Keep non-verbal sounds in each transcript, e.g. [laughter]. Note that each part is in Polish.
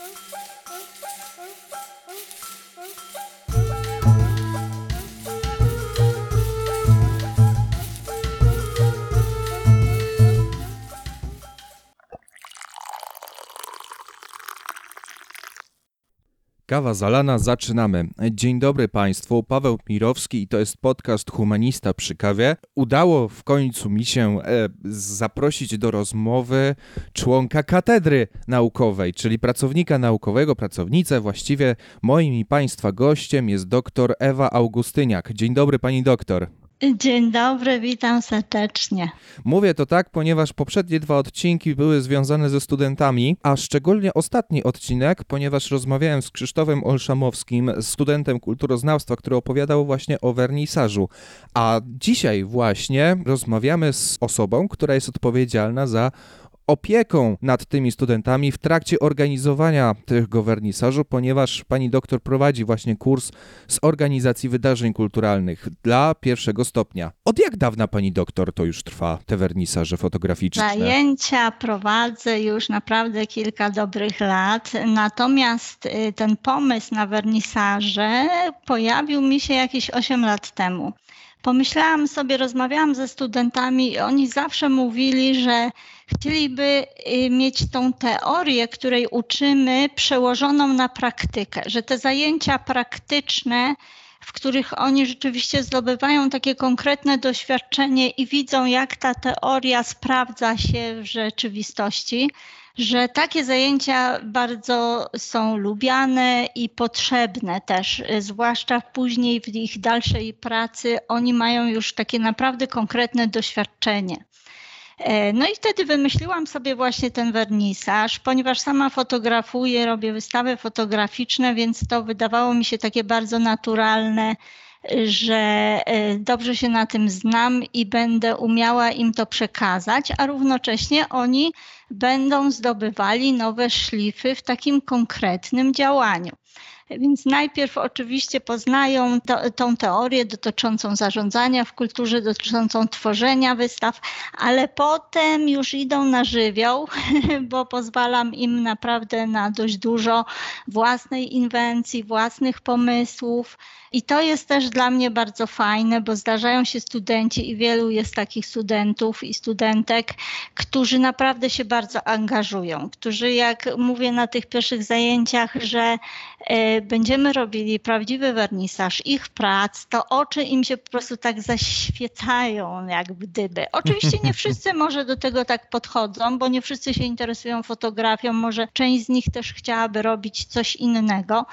Bye. Kawa zalana, zaczynamy. Dzień dobry Państwu, Paweł Mirowski i to jest podcast Humanista przy kawie. Udało w końcu mi się e, zaprosić do rozmowy członka katedry naukowej, czyli pracownika naukowego, pracownicę. Właściwie moim i Państwa gościem jest doktor Ewa Augustyniak. Dzień dobry Pani doktor. Dzień dobry, witam serdecznie. Mówię to tak, ponieważ poprzednie dwa odcinki były związane ze studentami, a szczególnie ostatni odcinek, ponieważ rozmawiałem z Krzysztofem Olszamowskim, studentem kulturoznawstwa, który opowiadał właśnie o wernisażu. A dzisiaj właśnie rozmawiamy z osobą, która jest odpowiedzialna za opieką nad tymi studentami w trakcie organizowania tego wernisażu, ponieważ pani doktor prowadzi właśnie kurs z organizacji wydarzeń kulturalnych dla pierwszego stopnia. Od jak dawna pani doktor to już trwa, te wernisaże fotograficzne? Zajęcia prowadzę już naprawdę kilka dobrych lat, natomiast y, ten pomysł na wernisaże pojawił mi się jakieś 8 lat temu. Pomyślałam sobie, rozmawiałam ze studentami i oni zawsze mówili, że chcieliby y, mieć tą teorię, której uczymy, przełożoną na praktykę, że te zajęcia praktyczne, w których oni rzeczywiście zdobywają takie konkretne doświadczenie i widzą, jak ta teoria sprawdza się w rzeczywistości, że takie zajęcia bardzo są lubiane i potrzebne też, zwłaszcza później w ich dalszej pracy, oni mają już takie naprawdę konkretne doświadczenie. E, no i wtedy wymyśliłam sobie właśnie ten wernisaż, ponieważ sama fotografuję, robię wystawy fotograficzne, więc to wydawało mi się takie bardzo naturalne, że e, dobrze się na tym znam i będę umiała im to przekazać, a równocześnie oni będą zdobywali nowe szlify w takim konkretnym działaniu. Więc najpierw oczywiście poznają to, tą teorię dotyczącą zarządzania w kulturze, dotyczącą tworzenia wystaw, ale potem już idą na żywioł, [laughs] bo pozwalam im naprawdę na dość dużo własnej inwencji, własnych pomysłów. I to jest też dla mnie bardzo fajne, bo zdarzają się studenci i wielu jest takich studentów i studentek, którzy naprawdę się bardzo angażują, którzy jak mówię na tych pierwszych zajęciach, że e, będziemy robili prawdziwy wernisaż ich prac, to oczy im się po prostu tak zaświecają jak gdyby. Oczywiście nie [laughs] wszyscy może do tego tak podchodzą, bo nie wszyscy się interesują fotografią, może część z nich też chciałaby robić coś innego,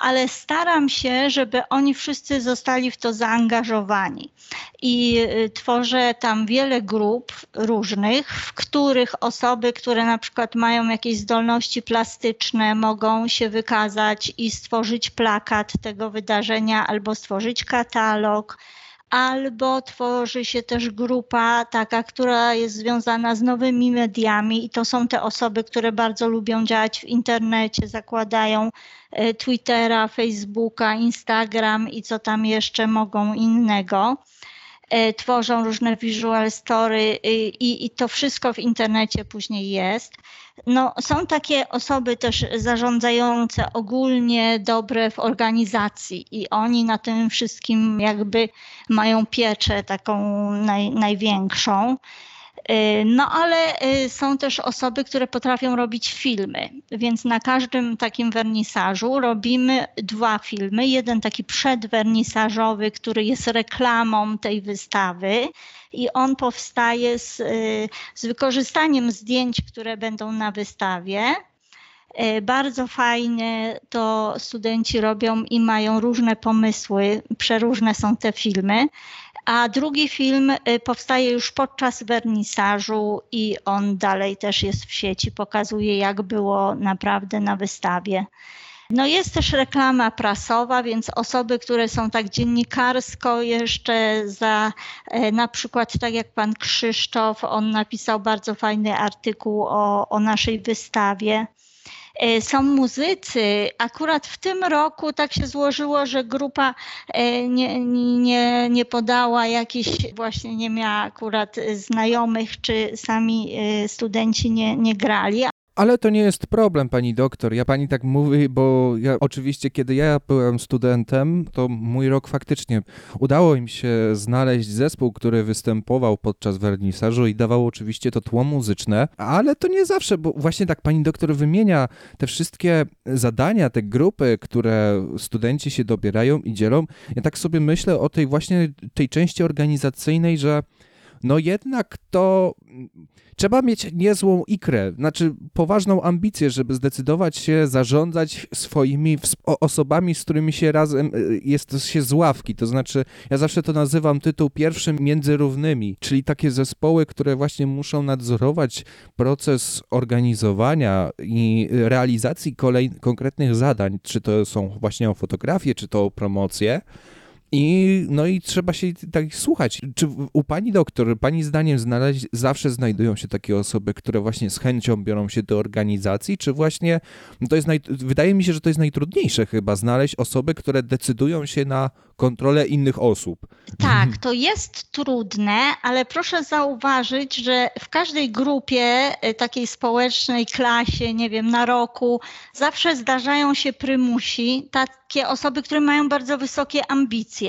ale staram się, żeby oni wszyscy zostali w to zaangażowani. I y, tworzę tam wiele grup różnych, w których osoby, które na przykład mają jakieś zdolności plastyczne, mogą się wykazać i stworzyć plakat tego wydarzenia albo stworzyć katalog albo tworzy się też grupa taka, która jest związana z nowymi mediami i to są te osoby, które bardzo lubią działać w internecie, zakładają e, Twittera, Facebooka, Instagram i co tam jeszcze mogą innego. E, tworzą różne visual story i, i to wszystko w internecie później jest. No, są takie osoby też zarządzające ogólnie dobre w organizacji i oni na tym wszystkim jakby mają pieczę taką naj, największą. Y, no ale y, są też osoby, które potrafią robić filmy, więc na każdym takim wernisażu robimy dwa filmy. Jeden taki przedwernisażowy, który jest reklamą tej wystawy i on powstaje z, y, z wykorzystaniem zdjęć, które będą na wystawie. Bardzo fajnie to studenci robią i mają różne pomysły, przeróżne są te filmy. A drugi film y, powstaje już podczas wernisażu i on dalej też jest w sieci, pokazuje jak było naprawdę na wystawie. No jest też reklama prasowa, więc osoby, które są tak dziennikarsko jeszcze za, e, na przykład tak jak pan Krzysztof, on napisał bardzo fajny artykuł o, o naszej wystawie. E, są muzycy. Akurat w tym roku tak się złożyło, że grupa e, nie, nie, nie podała jakichś, właśnie nie miała akurat znajomych, czy sami e, studenci nie, nie grali, Ale to nie jest problem, pani doktor. Ja pani tak mówi, bo ja oczywiście, kiedy ja byłem studentem, to mój rok faktycznie udało im się znaleźć zespół, który występował podczas wernisażu i dawał oczywiście to tło muzyczne, ale to nie zawsze, bo właśnie tak pani doktor wymienia te wszystkie zadania, te grupy, które studenci się dobierają i dzielą. Ja tak sobie myślę o tej właśnie tej części organizacyjnej, że no jednak to trzeba mieć niezłą ikrę, znaczy poważną ambicję, żeby zdecydować się zarządzać swoimi osobami, z którymi się razem y, jest się z ławki. To znaczy, ja zawsze to nazywam tytuł pierwszym między równymi, czyli takie zespoły, które właśnie muszą nadzorować proces organizowania i realizacji kolej, konkretnych zadań, czy to są właśnie o fotografie, czy to o promocję. I, no i trzeba się tak słuchać. Czy u pani doktor, pani zdaniem zawsze znajdują się takie osoby, które właśnie z chęcią biorą się do organizacji, czy właśnie to jest naj, wydaje mi się, że to jest najtrudniejsze chyba znaleźć osoby, które decydują się na kontrolę innych osób. Tak, to jest trudne, ale proszę zauważyć, że w każdej grupie y, takiej społecznej, klasie, nie wiem, na roku, zawsze zdarzają się prymusi, takie osoby, które mają bardzo wysokie ambicje.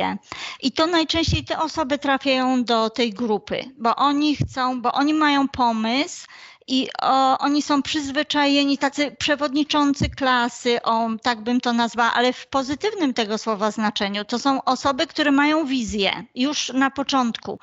I to najczęściej te osoby trafiają do tej grupy, bo oni chcą, bo oni mają pomysł, i o, oni są przyzwyczajeni, tacy przewodniczący klasy, o, tak bym to nazwała, ale w pozytywnym tego słowa znaczeniu. To są osoby, które mają wizję już na początku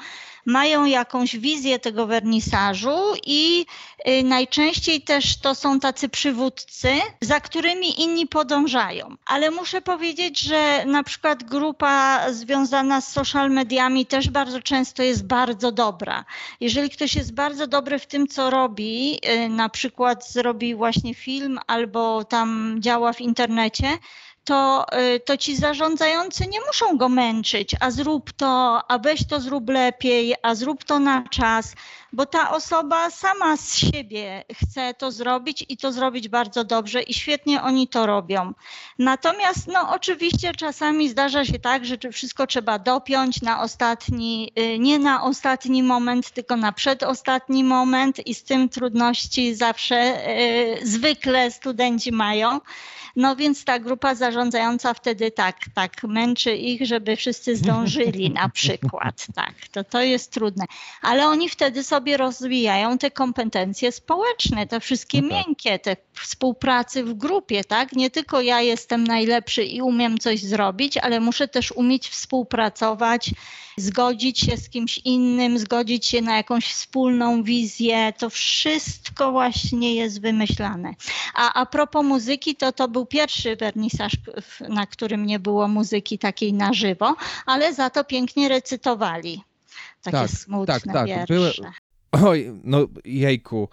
mają jakąś wizję tego wernisażu i y, najczęściej też to są tacy przywódcy, za którymi inni podążają. Ale muszę powiedzieć, że na przykład grupa związana z social mediami też bardzo często jest bardzo dobra. Jeżeli ktoś jest bardzo dobry w tym, co robi, y, na przykład zrobi właśnie film albo tam działa w internecie, to, y, to ci zarządzający nie muszą go męczyć, a zrób to, a weź to zrób lepiej, a zrób to na czas, bo ta osoba sama z siebie chce to zrobić i to zrobić bardzo dobrze i świetnie oni to robią. Natomiast no oczywiście czasami zdarza się tak, że wszystko trzeba dopiąć na ostatni, y, nie na ostatni moment, tylko na przedostatni moment i z tym trudności zawsze y, zwykle studenci mają. No więc ta grupa zarządzająca wtedy tak, tak męczy ich, żeby wszyscy zdążyli na [laughs] przykład. Tak, to, to jest trudne. Ale oni wtedy sobie rozwijają te kompetencje społeczne, te wszystkie no tak. miękkie, te współpracy w grupie, tak? Nie tylko ja jestem najlepszy i umiem coś zrobić, ale muszę też umieć współpracować, zgodzić się z kimś innym, zgodzić się na jakąś wspólną wizję. To wszystko właśnie jest wymyślane. A a propos muzyki, to to był pierwszy wernisaż, na którym nie było muzyki takiej na żywo, ale za to pięknie recytowali. Takie tak, smutne tak, tak. Były, Oj, no jejku,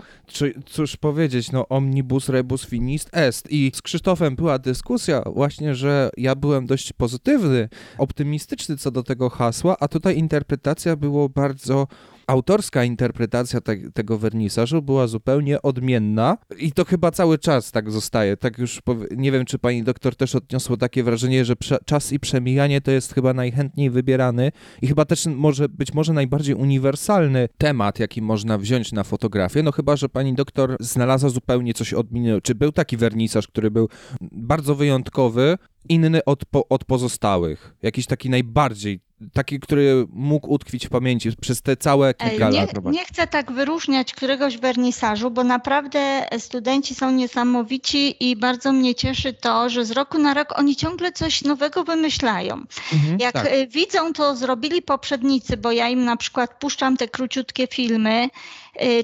cóż powiedzieć, no omnibus rebus finist est. I z Krzysztofem była dyskusja właśnie, że ja byłem dość pozytywny, optymistyczny co do tego hasła, a tutaj interpretacja było bardzo autorska interpretacja te, tego wernisażu była zupełnie odmienna i to chyba cały czas tak zostaje. Tak już nie wiem, czy pani doktor też odniosło takie wrażenie, że czas i przemijanie to jest chyba najchętniej wybierany i chyba też może być może najbardziej uniwersalny temat, jaki można wziąć na fotografię. No chyba, że pani doktor znalazła zupełnie coś odmiennego. Czy był taki wernisaż, który był bardzo wyjątkowy, inny od, po, od pozostałych? Jakiś taki najbardziej taki, który mógł utkwić w pamięci przez te całe kilka nie, lat. Nie chcę tak wyróżniać któregoś wernisażu, bo naprawdę studenci są niesamowici i bardzo mnie cieszy to, że z roku na rok oni ciągle coś nowego wymyślają. Mhm, Jak tak. Y, widzą, to zrobili poprzednicy, bo ja im na przykład puszczam te króciutkie filmy,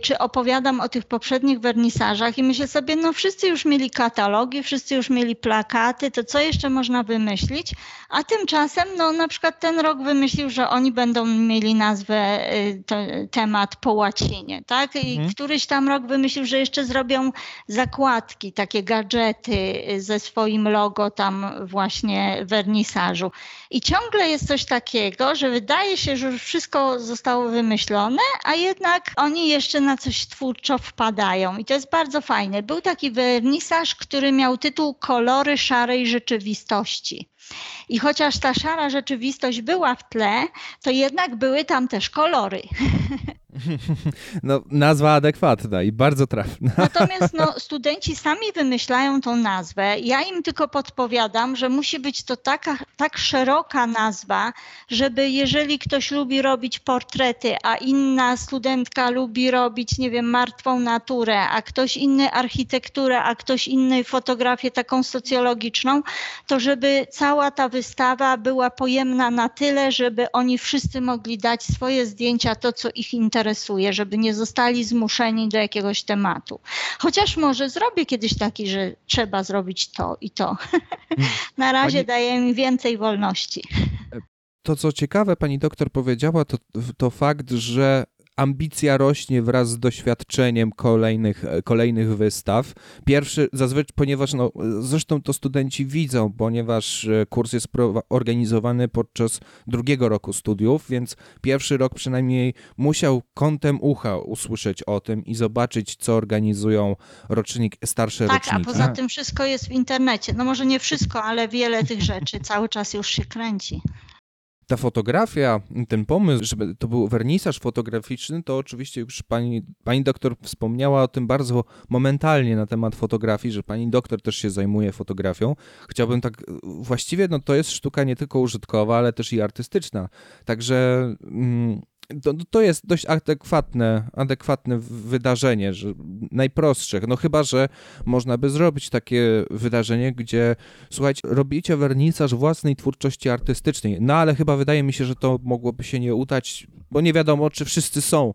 czy opowiadam o tych poprzednich wernisażach i myślę sobie, no wszyscy już mieli katalogi, wszyscy już mieli plakaty, to co jeszcze można wymyślić? A tymczasem, no na przykład ten rok wymyślił, że oni będą mieli nazwę, y, to, temat po łacinie, tak? I mhm. któryś tam rok wymyślił, że jeszcze zrobią zakładki, takie gadżety y, ze swoim logo tam właśnie wernisażu. I ciągle jest coś takiego, że wydaje się, że już wszystko zostało wymyślone, a jednak oni jeszcze na coś twórczo wpadają. I to jest bardzo fajne. Był taki wernisaż, który miał tytuł Kolory szarej rzeczywistości. I chociaż ta szara rzeczywistość była w tle, to jednak były tam też kolory. [laughs] No, nazwa adekwatna i bardzo trafna. Natomiast no, studenci sami wymyślają tą nazwę. Ja im tylko podpowiadam, że musi być to taka, tak szeroka nazwa, żeby jeżeli ktoś lubi robić portrety, a inna studentka lubi robić, nie wiem, martwą naturę, a ktoś inny architekturę, a ktoś inny fotografię taką socjologiczną, to żeby cała ta wystawa była pojemna na tyle, żeby oni wszyscy mogli dać swoje zdjęcia, to co ich interesuje, żeby nie zostali zmuszeni do jakiegoś tematu. Chociaż może zrobię kiedyś taki, że trzeba zrobić to i to. [laughs] Na razie Pani- daję mi więcej wolności. To, co ciekawe, pani doktor powiedziała, to, to fakt, że ambicja rośnie wraz z doświadczeniem kolejnych, kolejnych wystaw. Pierwszy, zazwyczaj, ponieważ no, zresztą to studenci widzą, ponieważ e, kurs jest organizowany podczas drugiego roku studiów, więc pierwszy rok przynajmniej musiał kątem ucha usłyszeć o tym i zobaczyć, co organizują rocznik, starsze Tak, a roczniki. poza tym wszystko jest w internecie. No może nie wszystko, ale wiele tych rzeczy cały czas już się kręci. Ta fotografia, ten pomysł, żeby to był wernisaż fotograficzny, to oczywiście już pani, pani doktor wspomniała o tym bardzo momentalnie na temat fotografii, że pani doktor też się zajmuje fotografią. Chciałbym tak, właściwie no to jest sztuka nie tylko użytkowa, ale też i artystyczna. Także mm, to, to jest dość adekwatne, adekwatne wydarzenie, że najprostsze. No chyba, że można by zrobić takie wydarzenie, gdzie słuchajcie, robicie wernisaż własnej twórczości artystycznej. No ale chyba wydaje mi się, że to mogłoby się nie udać, bo nie wiadomo, czy wszyscy są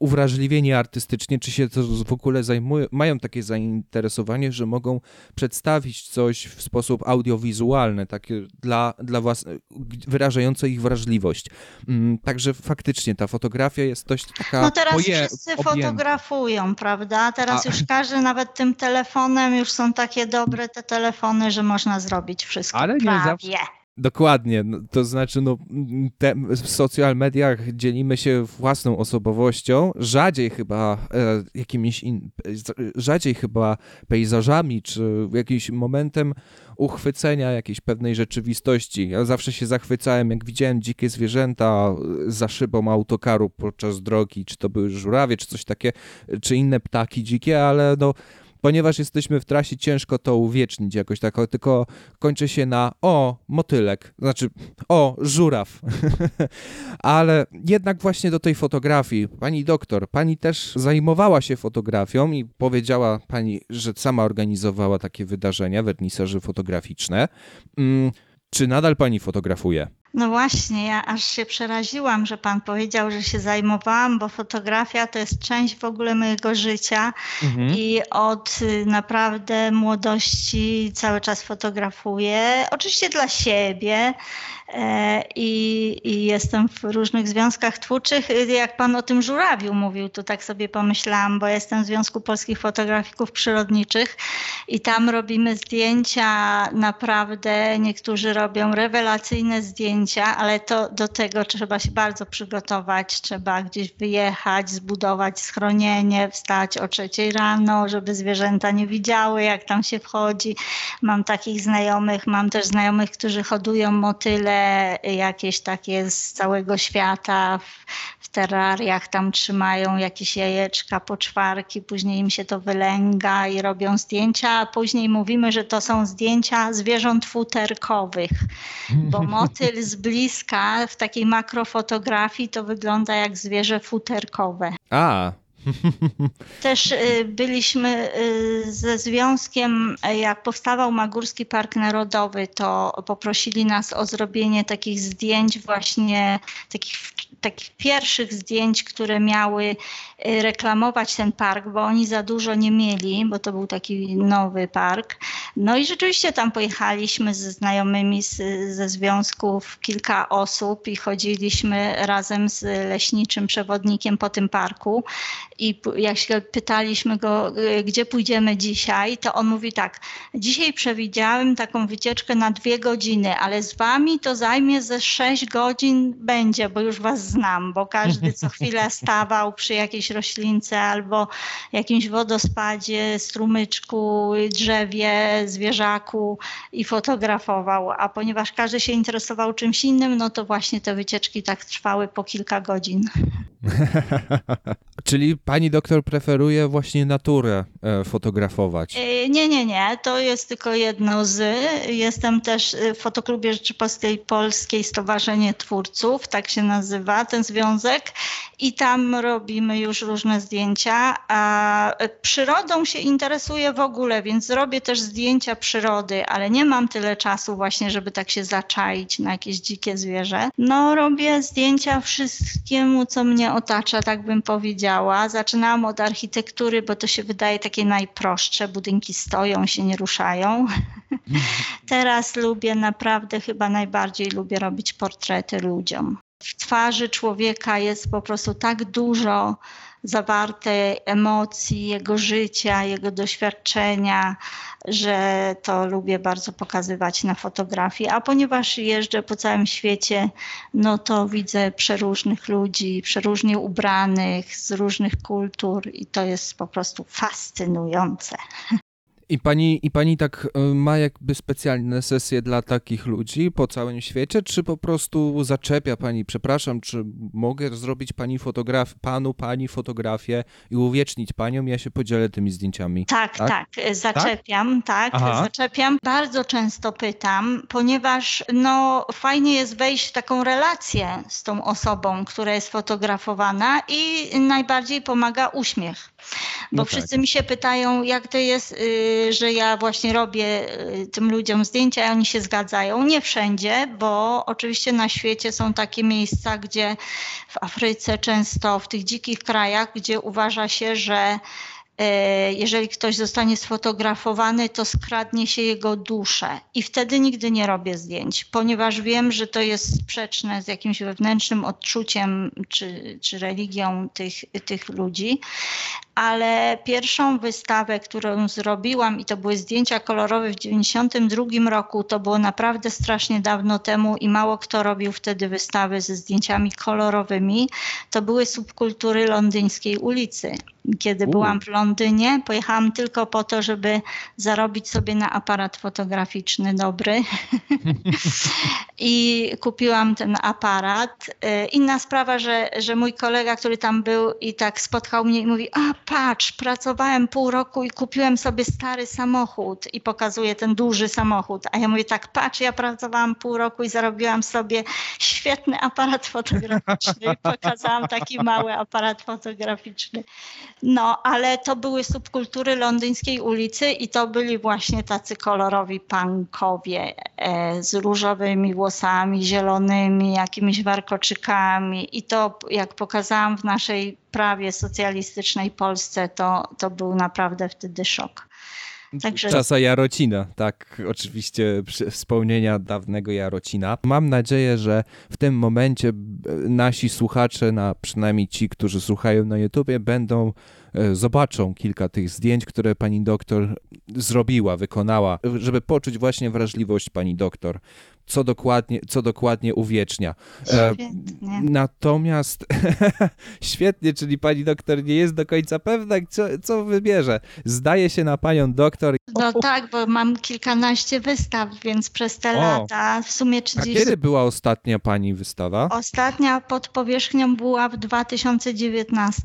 uwrażliwieni artystycznie, czy się to w ogóle zajmują, mają takie zainteresowanie, że mogą przedstawić coś w sposób audiowizualny, takie dla, dla własne, wyrażające ich wrażliwość. Mm, Także faktycznie ta fotografia jest dość taka No teraz oje- wszyscy objęta. fotografują, prawda? Teraz A- już każdy nawet tym telefonem, już są takie dobre te telefony, że można zrobić wszystko. Ale nie prawie. zawsze- Dokładnie, no, to znaczy no, te, w social mediach dzielimy się własną osobowością, rzadziej chyba e, jakimiś, in, rzadziej chyba pejzażami, czy jakimś momentem uchwycenia jakiejś pewnej rzeczywistości. Ja zawsze się zachwycałem, jak widziałem dzikie zwierzęta za szybą autokaru podczas drogi, czy to były żurawie, czy coś takie, czy inne ptaki dzikie, ale no ponieważ jesteśmy w trasie, ciężko to uwiecznić jakoś tak, tylko kończy się na o, motylek, znaczy o, żuraw. [laughs] Ale jednak właśnie do tej fotografii, pani doktor, pani też zajmowała się fotografią i powiedziała pani, że sama organizowała takie wydarzenia, wernisaże fotograficzne. Mm, Czy nadal pani fotografuje? No właśnie, ja aż się przeraziłam, że pan powiedział, że się zajmowałam, bo fotografia to jest część w ogóle mojego życia i od y, naprawdę młodości cały czas fotografuję. Oczywiście dla siebie e, i, i jestem w różnych związkach twórczych. Y, Jak pan o tym żurawiu mówił, to tak sobie pomyślałam, bo jestem w Związku Polskich Fotografików Przyrodniczych i tam robimy zdjęcia naprawdę, niektórzy robią rewelacyjne zdjęcia, ale to do tego trzeba się bardzo przygotować, trzeba gdzieś wyjechać, zbudować schronienie, wstać o trzeciej rano, żeby zwierzęta nie widziały, jak tam się wchodzi. Mam takich znajomych, mam też znajomych, którzy hodują motyle jakieś takie z całego świata w, w terrariach, tam trzymają jakieś jajeczka, poczwarki, później im się to wylęga i robią zdjęcia, a później mówimy, że to są zdjęcia zwierząt futerkowych, bo motyl z bliska w takiej makrofotografii to wygląda jak zwierzę futerkowe. A, [laughs] Też y, byliśmy y, ze związkiem, y, jak powstawał Magórski Park Narodowy, to poprosili nas o zrobienie takich zdjęć właśnie, takich, takich pierwszych zdjęć, które miały y, reklamować ten park, bo oni za dużo nie mieli, bo to był taki nowy park. No i rzeczywiście tam pojechaliśmy ze znajomymi z, ze związków, kilka osób i chodziliśmy razem z leśniczym przewodnikiem po tym parku. I jak się pytaliśmy go, y, gdzie pójdziemy dzisiaj, to on mówi tak, dzisiaj przewidziałem taką wycieczkę na dwie godziny, ale z wami to zajmie ze sześć godzin będzie, bo już was znam, bo każdy co chwilę [laughs] stawał przy jakiejś roślince albo jakimś wodospadzie, strumyczku, drzewie, zwierzaku i fotografował, a ponieważ każdy się interesował czymś innym, no to właśnie te wycieczki tak trwały po kilka godzin. [laughs] Czyli pani doktor preferuje właśnie naturę e, fotografować? E, nie, nie, nie. To jest tylko jedno z. Jestem też w Fotoklubie Rzeczypospolitej Polskiej Stowarzyszenie Twórców, tak się nazywa ten związek. I tam robimy już różne zdjęcia. A przyrodą się interesuję w ogóle, więc robię też zdjęcia przyrody, ale nie mam tyle czasu właśnie, żeby tak się zaczaić na jakieś dzikie zwierzę. No, robię zdjęcia wszystkiemu, co mnie otacza, tak bym powiedziała. Zaczynałam od architektury, bo to się wydaje takie najprostsze. Budynki stoją, się nie ruszają. [laughs] Teraz lubię naprawdę, chyba najbardziej lubię robić portrety ludziom. W twarzy człowieka jest po prostu tak dużo zawarte emocji, jego życia, jego doświadczenia, że to lubię bardzo pokazywać na fotografii. A ponieważ jeżdżę po całym świecie, no to widzę przeróżnych ludzi, przeróżnie ubranych, z różnych kultur i to jest po prostu fascynujące. I pani, I pani tak e, ma jakby specjalne sesje dla takich ludzi po całym świecie, czy po prostu zaczepia pani, przepraszam, czy mogę zrobić pani fotograf, panu, pani fotografię i uwiecznić panią, ja się podzielę tymi zdjęciami. Tak, tak, tak zaczepiam, tak, tak zaczepiam. Bardzo często pytam, ponieważ no fajnie jest wejść w taką relację z tą osobą, która jest fotografowana i najbardziej pomaga uśmiech. Bo no wszyscy tak. mi się pytają, jak to jest, y, że ja właśnie robię y, tym ludziom zdjęcia i oni się zgadzają. Nie wszędzie, bo oczywiście na świecie są takie miejsca, gdzie w Afryce często, w tych dzikich krajach, gdzie uważa się, że E, jeżeli ktoś zostanie sfotografowany, to skradnie się jego duszę. I wtedy nigdy nie robię zdjęć, ponieważ wiem, że to jest sprzeczne z jakimś wewnętrznym odczuciem czy, czy religią tych, tych ludzi. Ale pierwszą wystawę, którą zrobiłam, i to były zdjęcia kolorowe w 1992 roku, to było naprawdę strasznie dawno temu i mało kto robił wtedy wystawy ze zdjęciami kolorowymi, to były subkultury londyńskiej ulicy kiedy U. byłam w Londynie. Pojechałam tylko po to, żeby zarobić sobie na aparat fotograficzny dobry. [laughs] I kupiłam ten aparat. Y, inna sprawa, że, że mój kolega, który tam był i tak spotkał mnie i mówi, a patrz, pracowałem pół roku i kupiłem sobie stary samochód i pokazuje ten duży samochód. A ja mówię tak, patrz, ja pracowałam pół roku i zarobiłam sobie świetny aparat fotograficzny. Pokazałam taki mały aparat fotograficzny. No, ale to były subkultury londyńskiej ulicy i to byli właśnie tacy kolorowi punkowie e, z różowymi włosami, zielonymi, jakimiś warkoczykami. I to, jak pokazałam w naszej prawie socjalistycznej Polsce, to, to był naprawdę wtedy szok. Także... Czasa Jarocina, tak, oczywiście wspomnienia dawnego Jarocina. Mam nadzieję, że w tym momencie nasi słuchacze, na, przynajmniej ci, którzy słuchają na YouTubie, będą E, zobaczą kilka tych zdjęć, które pani doktor zrobiła, wykonała, żeby poczuć właśnie wrażliwość pani doktor, co dokładnie, co dokładnie uwiecznia. E, świetnie. Natomiast [laughs] świetnie, czyli pani doktor nie jest do końca pewna, co, co wybierze. Zdaje się na panią doktor. No tak, bo mam kilkanaście wystaw, więc przez te o. lata w sumie 30... A kiedy była ostatnia pani wystawa? Ostatnia pod powierzchnią była w 2019.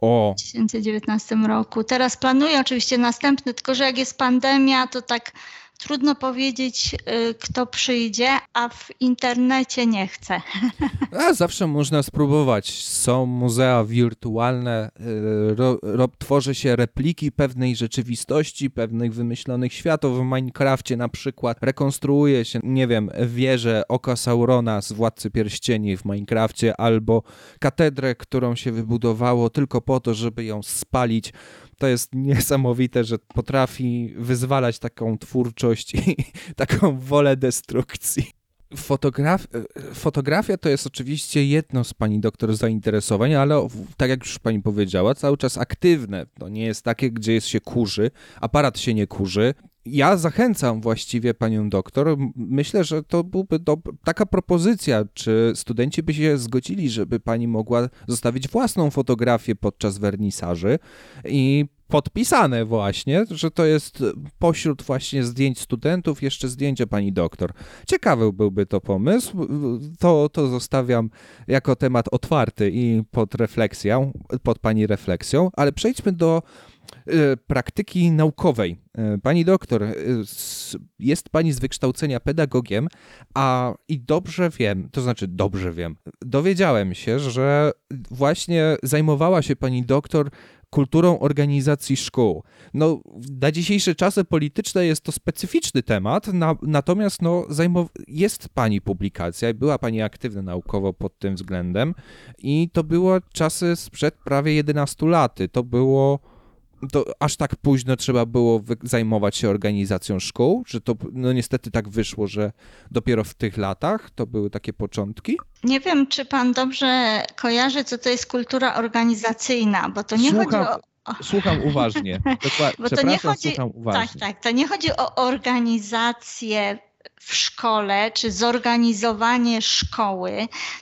O. 2019 roku. Teraz planuję oczywiście następny, tylko że jak jest pandemia, to tak trudno powiedzieć, y, kto przyjdzie, a w internecie nie chce. [laughs] A zawsze można spróbować. Są muzea wirtualne, y, ro, ro, tworzy się repliki pewnej rzeczywistości, pewnych wymyślonych światów. W Minecrafcie na przykład rekonstruuje się, nie wiem, wieżę Oka Saurona z Władcy Pierścieni w Minecrafcie albo katedrę, którą się wybudowało tylko po to, żeby ją spalić to jest niesamowite, że potrafi wyzwalać taką twórczość i [laughs] taką wolę destrukcji. Fotograf fotografia to jest oczywiście jedno z pani doktor zainteresowań, ale tak jak już pani powiedziała, cały czas aktywne. To nie jest takie, gdzie jest się kurzy, aparat się nie kurzy ja zachęcam właściwie panią doktor. Myślę, że to byłby taka propozycja, czy studenci by się zgodzili, żeby pani mogła zostawić własną fotografię podczas wernisaży i podpisane właśnie, że to jest pośród właśnie zdjęć studentów jeszcze zdjęcie pani doktor. Ciekawy byłby to pomysł. To, to zostawiam jako temat otwarty i pod refleksją, pod pani refleksją, ale przejdźmy do praktyki naukowej. E, Pani doktor, e, jest pani z wykształcenia pedagogiem, a i dobrze wiem, to znaczy dobrze wiem, dowiedziałem się, że właśnie zajmowała się pani doktor kulturą organizacji szkół. No, na dzisiejsze czasy polityczne jest to specyficzny temat, na, natomiast no, jest pani publikacja i była pani aktywna naukowo pod tym względem i to było czasy sprzed prawie 11 lat. To było to aż tak późno trzeba było zajmować się organizacją szkół, że to no niestety tak wyszło, że dopiero w tych latach to były takie początki. Nie wiem, czy pan dobrze kojarzy, co to jest kultura organizacyjna, bo to nie Słucham, chodzi o. Słucham uważnie. [laughs] Dokła- Bo to nie chodzi, tak, tak, to nie chodzi o organizację w szkole, czy zorganizowanie szkoły.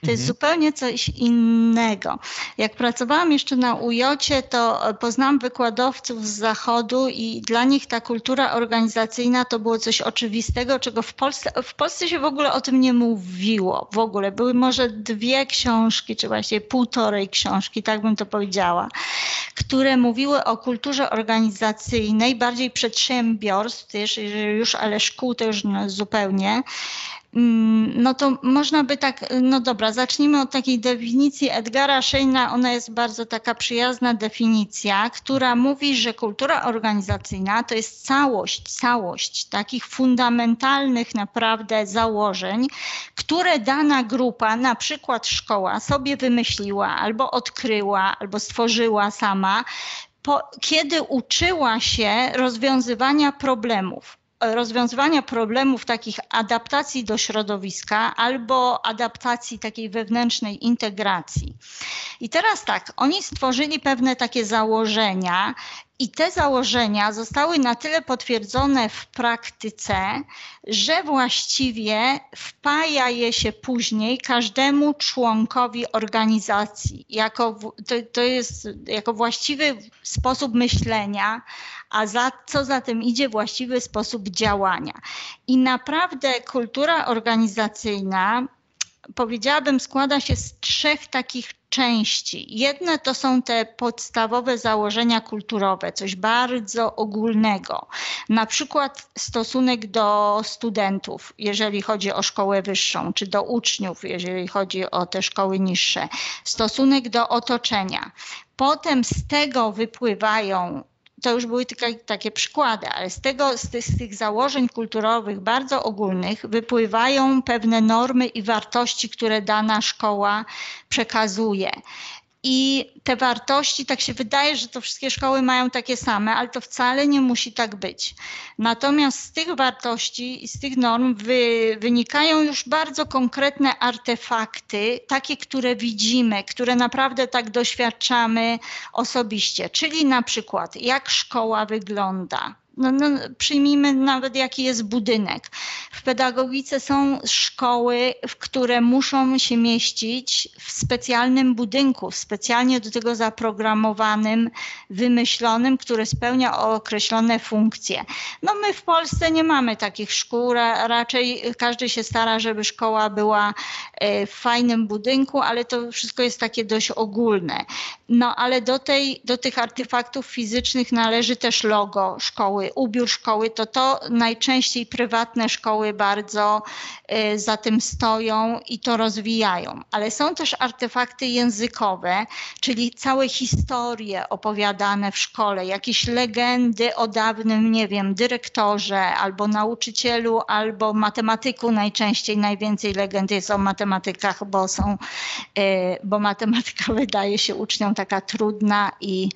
To jest Mhm. zupełnie coś innego. Jak pracowałam jeszcze na UJ-cie, to poznałam wykładowców z zachodu i dla nich ta kultura organizacyjna to było coś oczywistego, czego w Polsce, w Polsce się w ogóle o tym nie mówiło. W ogóle były może dwie książki, czy właściwie półtorej książki, tak bym to powiedziała które mówiły o kulturze organizacyjnej, bardziej przedsiębiorstw, też, jeżeli już, ale szkół to już no, zupełnie. Mm, No to można by tak, no dobra, zacznijmy od takiej definicji Edgara Scheina. Ona jest bardzo taka przyjazna definicja, która mówi, że kultura organizacyjna to jest całość, całość takich fundamentalnych naprawdę założeń, które dana grupa, na przykład szkoła, sobie wymyśliła albo odkryła, albo stworzyła sama, po, kiedy uczyła się rozwiązywania problemów rozwiązywania problemów takich adaptacji do środowiska albo adaptacji takiej wewnętrznej integracji. I teraz tak, oni stworzyli pewne takie założenia i te założenia zostały na tyle potwierdzone w praktyce, że właściwie wpaja je się później każdemu członkowi organizacji. Jako, to, to jest jako właściwy sposób myślenia, a za, co za tym idzie właściwy sposób działania. I naprawdę kultura organizacyjna, powiedziałabym, składa się z trzech takich części. Jedne to są te podstawowe założenia kulturowe, coś bardzo ogólnego. Na przykład stosunek do studentów, jeżeli chodzi o szkołę wyższą, czy do uczniów, jeżeli chodzi o te szkoły niższe. Stosunek do otoczenia. Potem z tego wypływają to już były tylko takie przykłady, ale z, tego, z, tych, z tych założeń kulturowych bardzo ogólnych wypływają pewne normy i wartości, które dana szkoła przekazuje. I te wartości, tak się wydaje, że to wszystkie szkoły mają takie same, ale to wcale nie musi tak być. Natomiast z tych wartości i z tych norm wy, wynikają już bardzo konkretne artefakty, takie, które widzimy, które naprawdę tak doświadczamy osobiście. Czyli na przykład, jak szkoła wygląda. No, no, przyjmijmy nawet, jaki jest budynek. W pedagogice są szkoły, w które muszą się mieścić w specjalnym budynku, specjalnie do tego zaprogramowanym, wymyślonym, który spełnia określone funkcje. No my w Polsce nie mamy takich szkół, ra, raczej każdy się stara, żeby szkoła była e, w fajnym budynku, ale to wszystko jest takie dość ogólne. No ale do, tej, do tych artefaktów fizycznych należy też logo szkoły, ubiór szkoły, to to najczęściej prywatne szkoły bardzo y, za tym stoją i to rozwijają. Ale są też artefakty językowe, czyli całe historie opowiadane w szkole, jakieś legendy o dawnym, nie wiem, dyrektorze albo nauczycielu, albo matematyku. Najczęściej najwięcej legend jest o matematykach, bo są, y, bo matematyka [laughs] wydaje się uczniom taka trudna i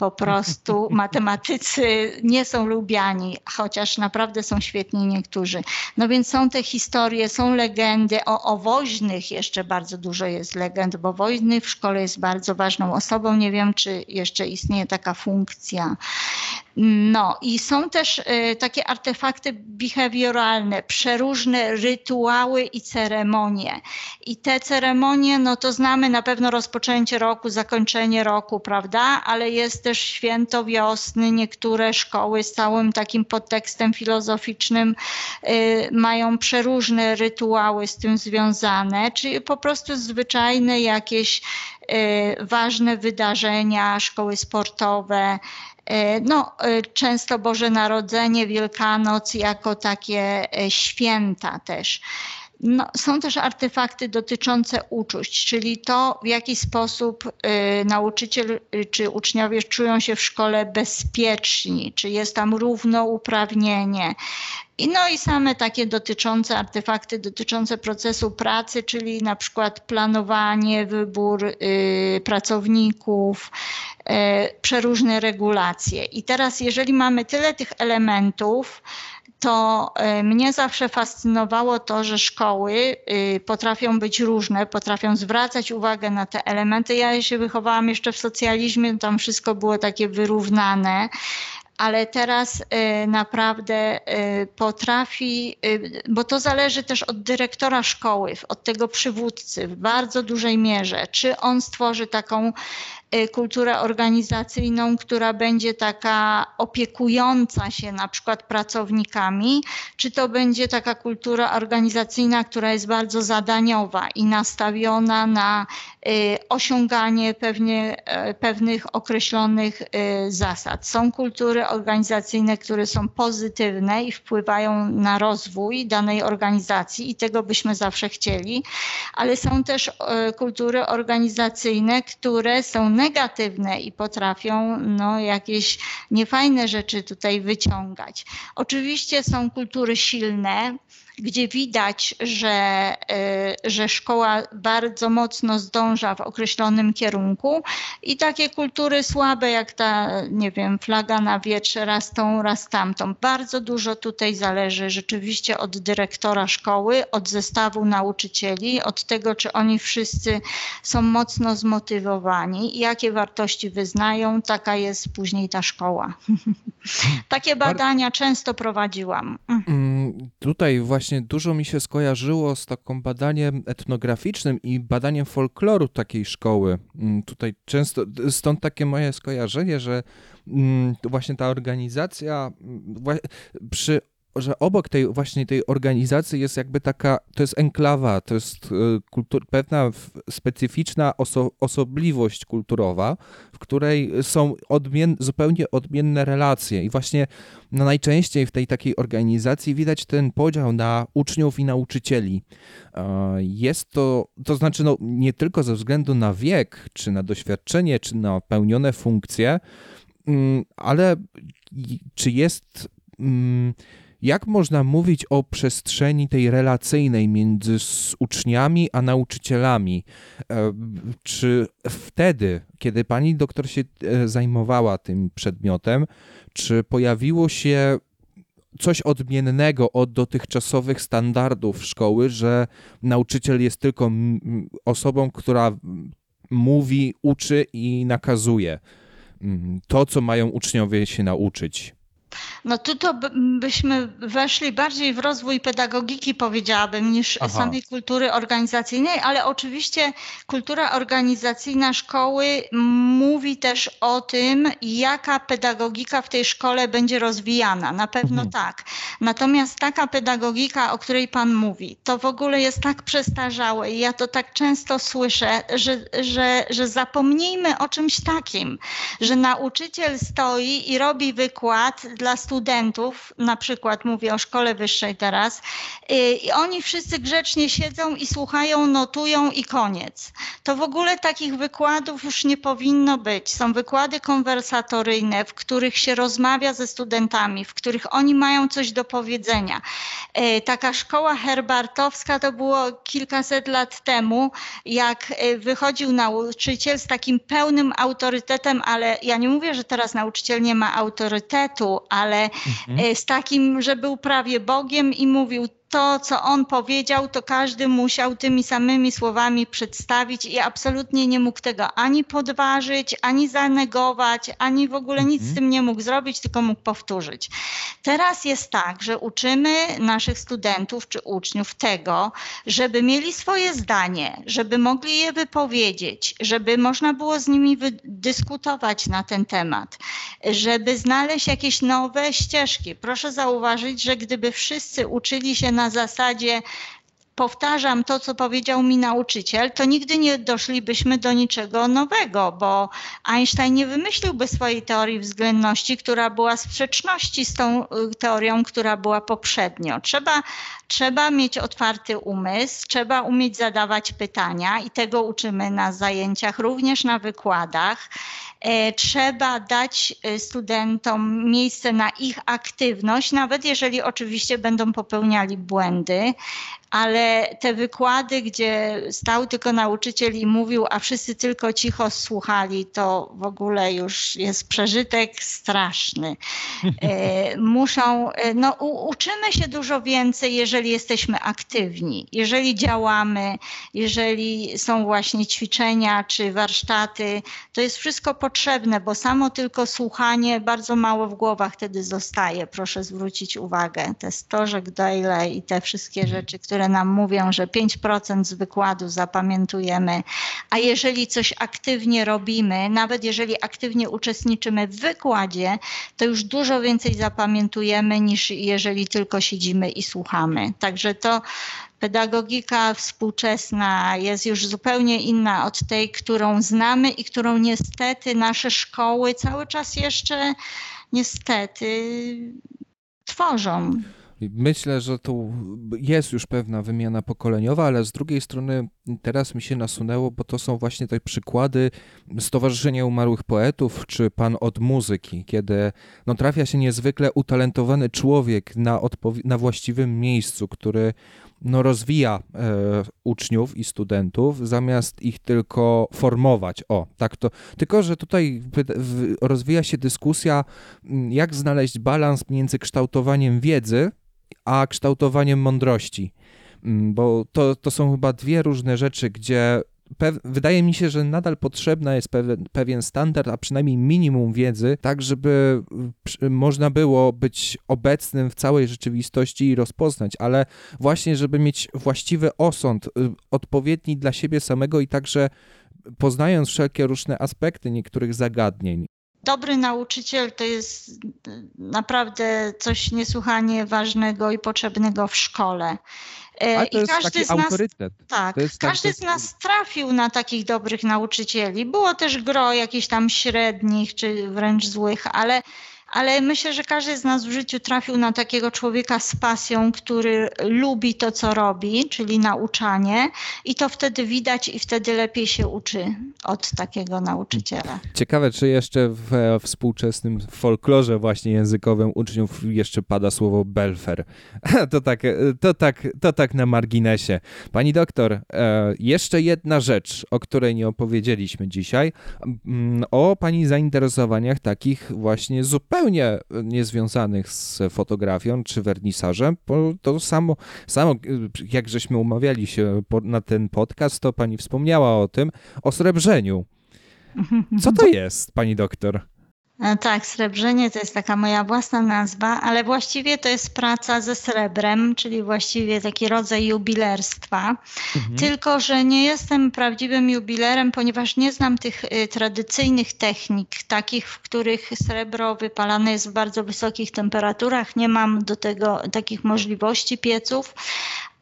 po prostu [laughs] matematycy nie są lubiani, chociaż naprawdę są świetni niektórzy. No więc są te historie, są legendy o, o woźnych, jeszcze bardzo dużo jest legend, bo woźny w szkole jest bardzo ważną osobą. Nie wiem, czy jeszcze istnieje taka funkcja. No i są też y, takie artefakty behawioralne, przeróżne rytuały i ceremonie. I te ceremonie, no to znamy na pewno rozpoczęcie roku, zakończenie roku, prawda? Ale jest też święto wiosny. Niektóre szkoły z całym takim podtekstem filozoficznym y, mają przeróżne rytuały z tym związane, czyli po prostu zwyczajne jakieś y, ważne wydarzenia, szkoły sportowe, no, e, często Boże Narodzenie, Wielkanoc jako takie e, święta też. No, są też artefakty dotyczące uczuć, czyli to, w jaki sposób y, nauczyciel czy uczniowie czują się w szkole bezpieczni, czy jest tam równouprawnienie. I no i same takie dotyczące artefakty dotyczące procesu pracy, czyli na przykład planowanie, wybór y, pracowników, y, przeróżne regulacje. I teraz, jeżeli mamy tyle tych elementów, to e, mnie zawsze fascynowało to, że szkoły y, potrafią być różne, potrafią zwracać uwagę na te elementy. Ja się wychowałam jeszcze w socjalizmie, tam wszystko było takie wyrównane ale teraz y, naprawdę y, potrafi, bo to zależy też od dyrektora szkoły, od tego przywódcy w bardzo dużej mierze, czy on stworzy taką Y, kulturę organizacyjną, która będzie taka opiekująca się na przykład pracownikami, czy to będzie taka kultura organizacyjna, która jest bardzo zadaniowa i nastawiona na y, osiąganie pewnie, e, pewnych określonych y, zasad. Są kultury organizacyjne, które są pozytywne i wpływają na rozwój danej organizacji i tego byśmy zawsze chcieli, ale są też e, kultury organizacyjne, które są negatywne i potrafią no, jakieś niefajne rzeczy tutaj wyciągać. Oczywiście są kultury silne, gdzie widać, że, y, że szkoła bardzo mocno zdąża w określonym kierunku i takie kultury słabe, jak ta, nie wiem, flaga na wietrze, raz tą, raz tamtą. Bardzo dużo tutaj zależy rzeczywiście od dyrektora szkoły, od zestawu nauczycieli, od tego, czy oni wszyscy są mocno zmotywowani, jakie wartości wyznają, taka jest później ta szkoła. [laughs] Takie badania często prowadziłam. Mm, tutaj właśnie dużo mi się skojarzyło z taką badaniem etnograficznym i badaniem folkloru takiej szkoły. Mm, tutaj często, stąd takie moje skojarzenie, że mm, właśnie ta organizacja przy że obok tej właśnie tej organizacji jest jakby taka, to jest enklawa, to jest e, kultur, pewna specyficzna oso, osobliwość kulturowa, w której są odmien, zupełnie odmienne relacje i właśnie no najczęściej w tej takiej organizacji widać ten podział na uczniów i nauczycieli. E, jest to, to znaczy no, nie tylko ze względu na wiek, czy na doświadczenie, czy na pełnione funkcje, mm, ale czy jest mm, jak można mówić o przestrzeni tej relacyjnej między uczniami a nauczycielami? E, czy wtedy, kiedy pani doktor się e, zajmowała tym przedmiotem, czy pojawiło się coś odmiennego od dotychczasowych standardów szkoły, że nauczyciel jest tylko osobą, która mówi, uczy i nakazuje to, co mają uczniowie się nauczyć? No tu to byśmy weszli bardziej w rozwój pedagogiki, powiedziałabym, niż Aha. samej kultury organizacyjnej, ale oczywiście kultura organizacyjna szkoły mówi też o tym, jaka pedagogika w tej szkole będzie rozwijana. Na pewno mhm. tak. Natomiast taka pedagogika, o której Pan mówi, to w ogóle jest tak przestarzałe i ja to tak często słyszę, że, że, że zapomnijmy o czymś takim, że nauczyciel stoi i robi wykład dla studentów, na przykład mówię o szkole wyższej teraz, y, i oni wszyscy grzecznie siedzą i słuchają, notują i koniec. To w ogóle takich wykładów już nie powinno być. Są wykłady konwersatoryjne, w których się rozmawia ze studentami, w których oni mają coś do powiedzenia. Y, taka szkoła herbartowska to było kilkaset lat temu, jak y, wychodził nauczyciel z takim pełnym autorytetem, ale ja nie mówię, że teraz nauczyciel nie ma autorytetu, ale mhm. E, z takim, że był prawie Bogiem i mówił to, co on powiedział, to każdy musiał tymi samymi słowami przedstawić i absolutnie nie mógł tego ani podważyć, ani zanegować, ani w ogóle nic z Mhm. tym nie mógł zrobić, tylko mógł powtórzyć. Teraz jest tak, że uczymy naszych studentów czy uczniów tego, żeby mieli swoje zdanie, żeby mogli je wypowiedzieć, żeby można było z nimi dyskutować na ten temat, żeby znaleźć jakieś nowe ścieżki. Proszę zauważyć, że gdyby wszyscy uczyli się na zasadzie powtarzam to, co powiedział mi nauczyciel, to nigdy nie doszlibyśmy do niczego nowego, bo Einstein nie wymyśliłby swojej teorii względności, która była sprzeczności z tą y, teorią, która była poprzednio. Trzeba, trzeba mieć otwarty umysł, trzeba umieć zadawać pytania i tego uczymy na zajęciach, również na wykładach. E, Trzeba dać e, studentom miejsce na ich aktywność, nawet jeżeli oczywiście będą popełniali błędy, ale te wykłady, gdzie stał tylko nauczyciel i mówił, a wszyscy tylko cicho słuchali, to w ogóle już jest przeżytek straszny. [laughs] E, Muszą, e, no uczymy się dużo więcej, jeżeli jesteśmy aktywni, jeżeli działamy, jeżeli są właśnie ćwiczenia czy warsztaty, to jest wszystko potrzebne, bo samo tylko słuchanie bardzo mało w głowach wtedy zostaje. Proszę zwrócić uwagę, te stożek Dale i te wszystkie rzeczy, które nam mówią, że 5% z wykładu zapamiętujemy, a jeżeli coś aktywnie robimy, nawet jeżeli aktywnie uczestniczymy w wykładzie, to już dużo więcej zapamiętujemy niż jeżeli tylko siedzimy i słuchamy. Także to pedagogika współczesna jest już zupełnie inna od tej, którą znamy i którą niestety nasze szkoły cały czas jeszcze niestety tworzą. Myślę, że tu jest już pewna wymiana pokoleniowa, ale z drugiej strony teraz mi się nasunęło, bo to są właśnie te przykłady Stowarzyszenia Umarłych Poetów, czy Pan od Muzyki, kiedy no, trafia się niezwykle utalentowany człowiek na, na właściwym miejscu, który no, rozwija e, uczniów i studentów, zamiast ich tylko formować. O, tak to. Tylko, że tutaj rozwija się dyskusja, jak znaleźć balans między kształtowaniem wiedzy, a kształtowaniem mądrości. Mm, Bo to, to są chyba dwie różne rzeczy, gdzie wydaje mi się, że nadal potrzebna jest pewien, pewien standard, a przynajmniej minimum wiedzy, tak żeby przy- można było być obecnym w całej rzeczywistości i rozpoznać, ale właśnie, żeby mieć właściwy osąd, y, odpowiedni dla siebie samego i także poznając wszelkie różne aspekty niektórych zagadnień. Dobry nauczyciel to jest naprawdę coś niesłychanie ważnego i potrzebnego w szkole. E, Ale to I jest każdy taki z nas autorytet. Tak, każdy z nas trafił na takich dobrych nauczycieli. Było też gro jakichś tam średnich czy wręcz złych, ale, ale myślę, że każdy z nas w życiu trafił na takiego człowieka z pasją, który lubi to, co robi, czyli nauczanie, i to wtedy widać i wtedy lepiej się uczy od takiego nauczyciela. Ciekawe, czy jeszcze w e, współczesnym folklorze właśnie językowym uczniów jeszcze pada słowo belfer. [laughs] To tak, e, to tak, to tak na marginesie. Pani doktor, e, jeszcze jedna rzecz, o której nie opowiedzieliśmy dzisiaj, mm, o pani zainteresowaniach takich właśnie zupełnie niezwiązanych z fotografią czy wernisażem, bo to samo, samo e, jak żeśmy umawiali się na ten podcast, to pani wspomniała o tym, o srebrzeniu. [laughs] Co to jest, pani doktor? E, Tak, srebrzenie to jest taka moja własna nazwa, ale właściwie to jest praca ze srebrem, czyli właściwie taki rodzaj jubilerstwa. Tylko, że nie jestem prawdziwym jubilerem, ponieważ nie znam tych y, tradycyjnych technik, takich, w których srebro wypalane jest w bardzo wysokich temperaturach. Nie mam do tego takich możliwości pieców,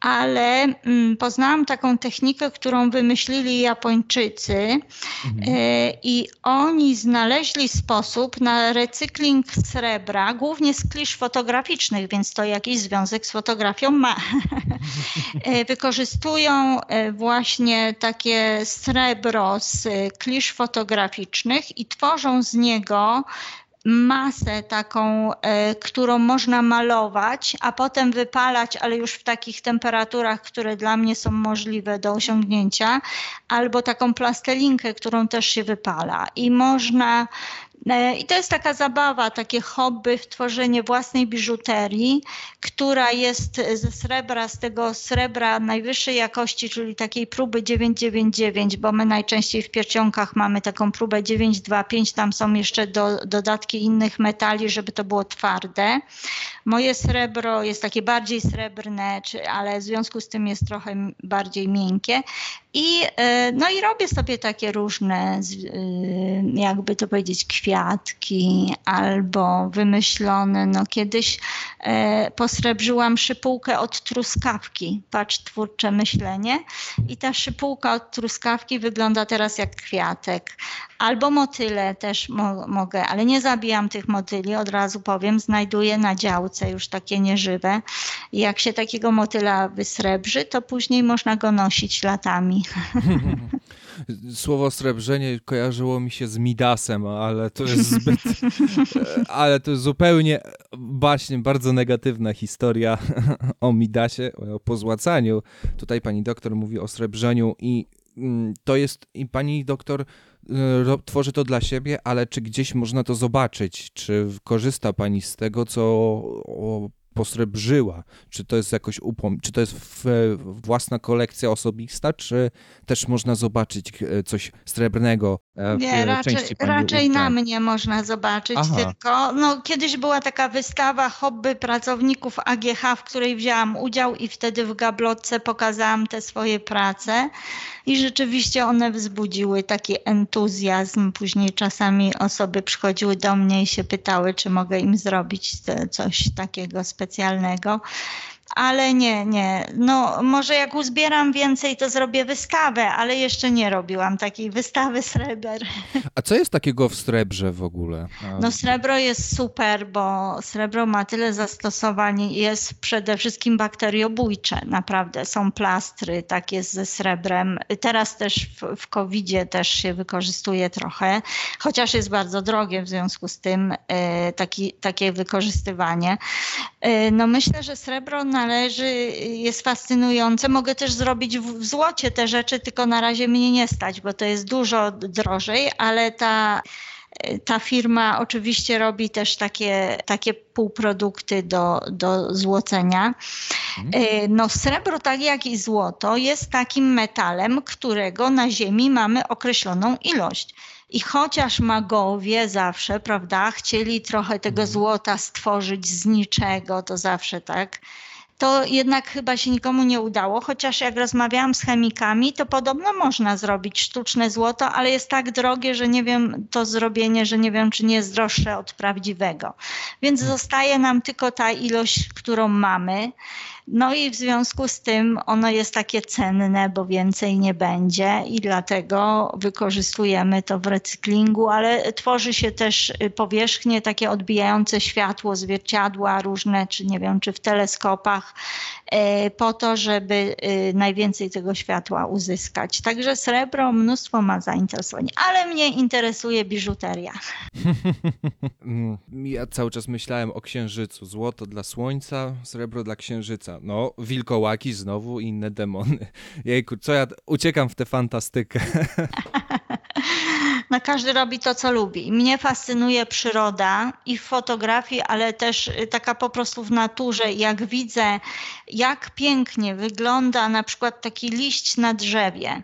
ale mm, poznałam taką technikę, którą wymyślili Japończycy. E, I oni znaleźli sposób na recykling srebra, głównie z klisz fotograficznych, więc to jakiś związek z fotografią ma. [laughs] E, Wykorzystują e, właśnie takie srebro z klisz fotograficznych i tworzą z niego masę taką, e, którą można malować, a potem wypalać, ale już w takich temperaturach, które dla mnie są możliwe do osiągnięcia, albo taką plastelinkę, którą też się wypala. I można I to jest taka zabawa, takie hobby w tworzenie własnej biżuterii, która jest ze srebra, z tego srebra najwyższej jakości, czyli takiej próby 999, bo my najczęściej w pierścionkach mamy taką próbę 925, tam są jeszcze do, dodatki innych metali, żeby to było twarde. Moje srebro jest takie bardziej srebrne, czy, ale w związku z tym jest trochę bardziej miękkie. I, e, no i robię sobie takie różne, jakby to powiedzieć, kwiatki albo wymyślone. No kiedyś e, posrebrzyłam szypułkę od truskawki, patrz twórcze myślenie. I ta szypułka od truskawki wygląda teraz jak kwiatek. Albo motyle też mo mogę, ale nie zabijam tych motyli, od razu powiem, znajduję na działce już takie nieżywe. Jak się takiego motyla wysrebrzy, to później można go nosić latami. [laughs] Słowo srebrzenie kojarzyło mi się z Midasem, ale to jest zbyt. [laughs] ale to jest zupełnie właśnie bardzo negatywna historia [laughs] o Midasie, o pozłacaniu. Tutaj pani doktor mówi o srebrzeniu i mm, to jest, i pani doktor y, tworzy to dla siebie, ale czy gdzieś można to zobaczyć? Czy korzysta pani z tego, co posrebrzyła? Czy to jest jakoś upom... czy to jest w, własna kolekcja osobista, czy też można zobaczyć e, coś srebrnego e, w Nie, raczej, raczej na mnie można zobaczyć, Aha. tylko no, kiedyś była taka wystawa hobby pracowników AGH, w której wzięłam udział i wtedy w gablotce pokazałam te swoje prace i rzeczywiście one wzbudziły taki entuzjazm. Później czasami osoby przychodziły do mnie i się pytały, czy mogę im zrobić coś takiego specjalnego ale nie, nie. No może jak uzbieram więcej, to zrobię wystawę, ale jeszcze nie robiłam takiej wystawy sreber. A co jest takiego w srebrze w ogóle? No srebro jest super, bo srebro ma tyle zastosowań, jest przede wszystkim bakteriobójcze, naprawdę. Są plastry, tak jest ze srebrem. Teraz też w, w COVID-zie też się wykorzystuje trochę, chociaż jest bardzo drogie w związku z tym e, taki, takie wykorzystywanie. E, no myślę, że srebro na należy, jest fascynujące. Mogę też zrobić w złocie te rzeczy, tylko na razie mnie nie stać, bo to jest dużo drożej, ale ta ta firma oczywiście robi też takie, takie półprodukty do, do złocenia. Mhm. No, srebro, tak jak i złoto, jest takim metalem, którego na Ziemi mamy określoną ilość. I chociaż magowie zawsze, prawda, chcieli trochę tego mhm. złota stworzyć z niczego, to zawsze tak to jednak chyba się nikomu nie udało, chociaż jak rozmawiałam z chemikami, to podobno można zrobić sztuczne złoto, ale jest tak drogie, że nie wiem, to zrobienie, że nie wiem, czy nie jest droższe od prawdziwego. Więc zostaje nam tylko ta ilość, którą mamy. No i w związku z tym ono jest takie cenne, bo więcej nie będzie i dlatego wykorzystujemy to w recyklingu, ale tworzy się też y, powierzchnie takie odbijające światło, zwierciadła różne, czy nie wiem, czy w teleskopach, po to, żeby y, najwięcej tego światła uzyskać. Także srebro mnóstwo ma zainteresowań, ale mnie interesuje biżuteria. Mm, ja cały czas myślałem o księżycu. Złoto dla słońca, srebro dla księżyca no, wilkołaki znowu i inne demony. Jejku, co ja uciekam w tę fantastykę. [laughs] No każdy robi to, co lubi. Mnie fascynuje przyroda i w fotografii, ale też y, taka po prostu w naturze. Jak widzę, jak pięknie wygląda na przykład taki liść na drzewie,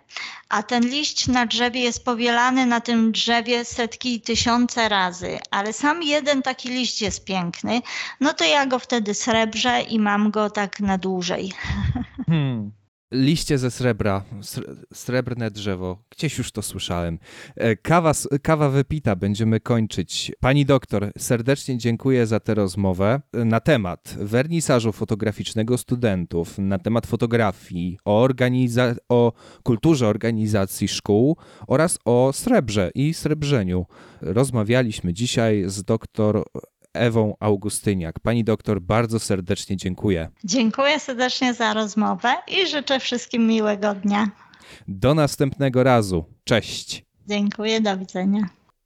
a ten liść na drzewie jest powielany na tym drzewie setki i tysiące razy, ale sam jeden taki liść jest piękny, no to ja go wtedy srebrzę i mam go tak na dłużej. [laughs] Hmm. Liście ze srebra, srebrne drzewo. Gdzieś już to słyszałem. E, kawa, kawa wypita, będziemy kończyć. Pani doktor, serdecznie dziękuję za tę rozmowę na temat wernisażu fotograficznego studentów, na temat fotografii, o, organiza- o kulturze organizacji szkół oraz o srebrze i srebrzeniu. Rozmawialiśmy dzisiaj z doktor Ewą Augustyniak. Pani doktor, bardzo serdecznie dziękuję. Dziękuję serdecznie za rozmowę i życzę wszystkim miłego dnia. Do następnego razu. Cześć. Dziękuję, do widzenia.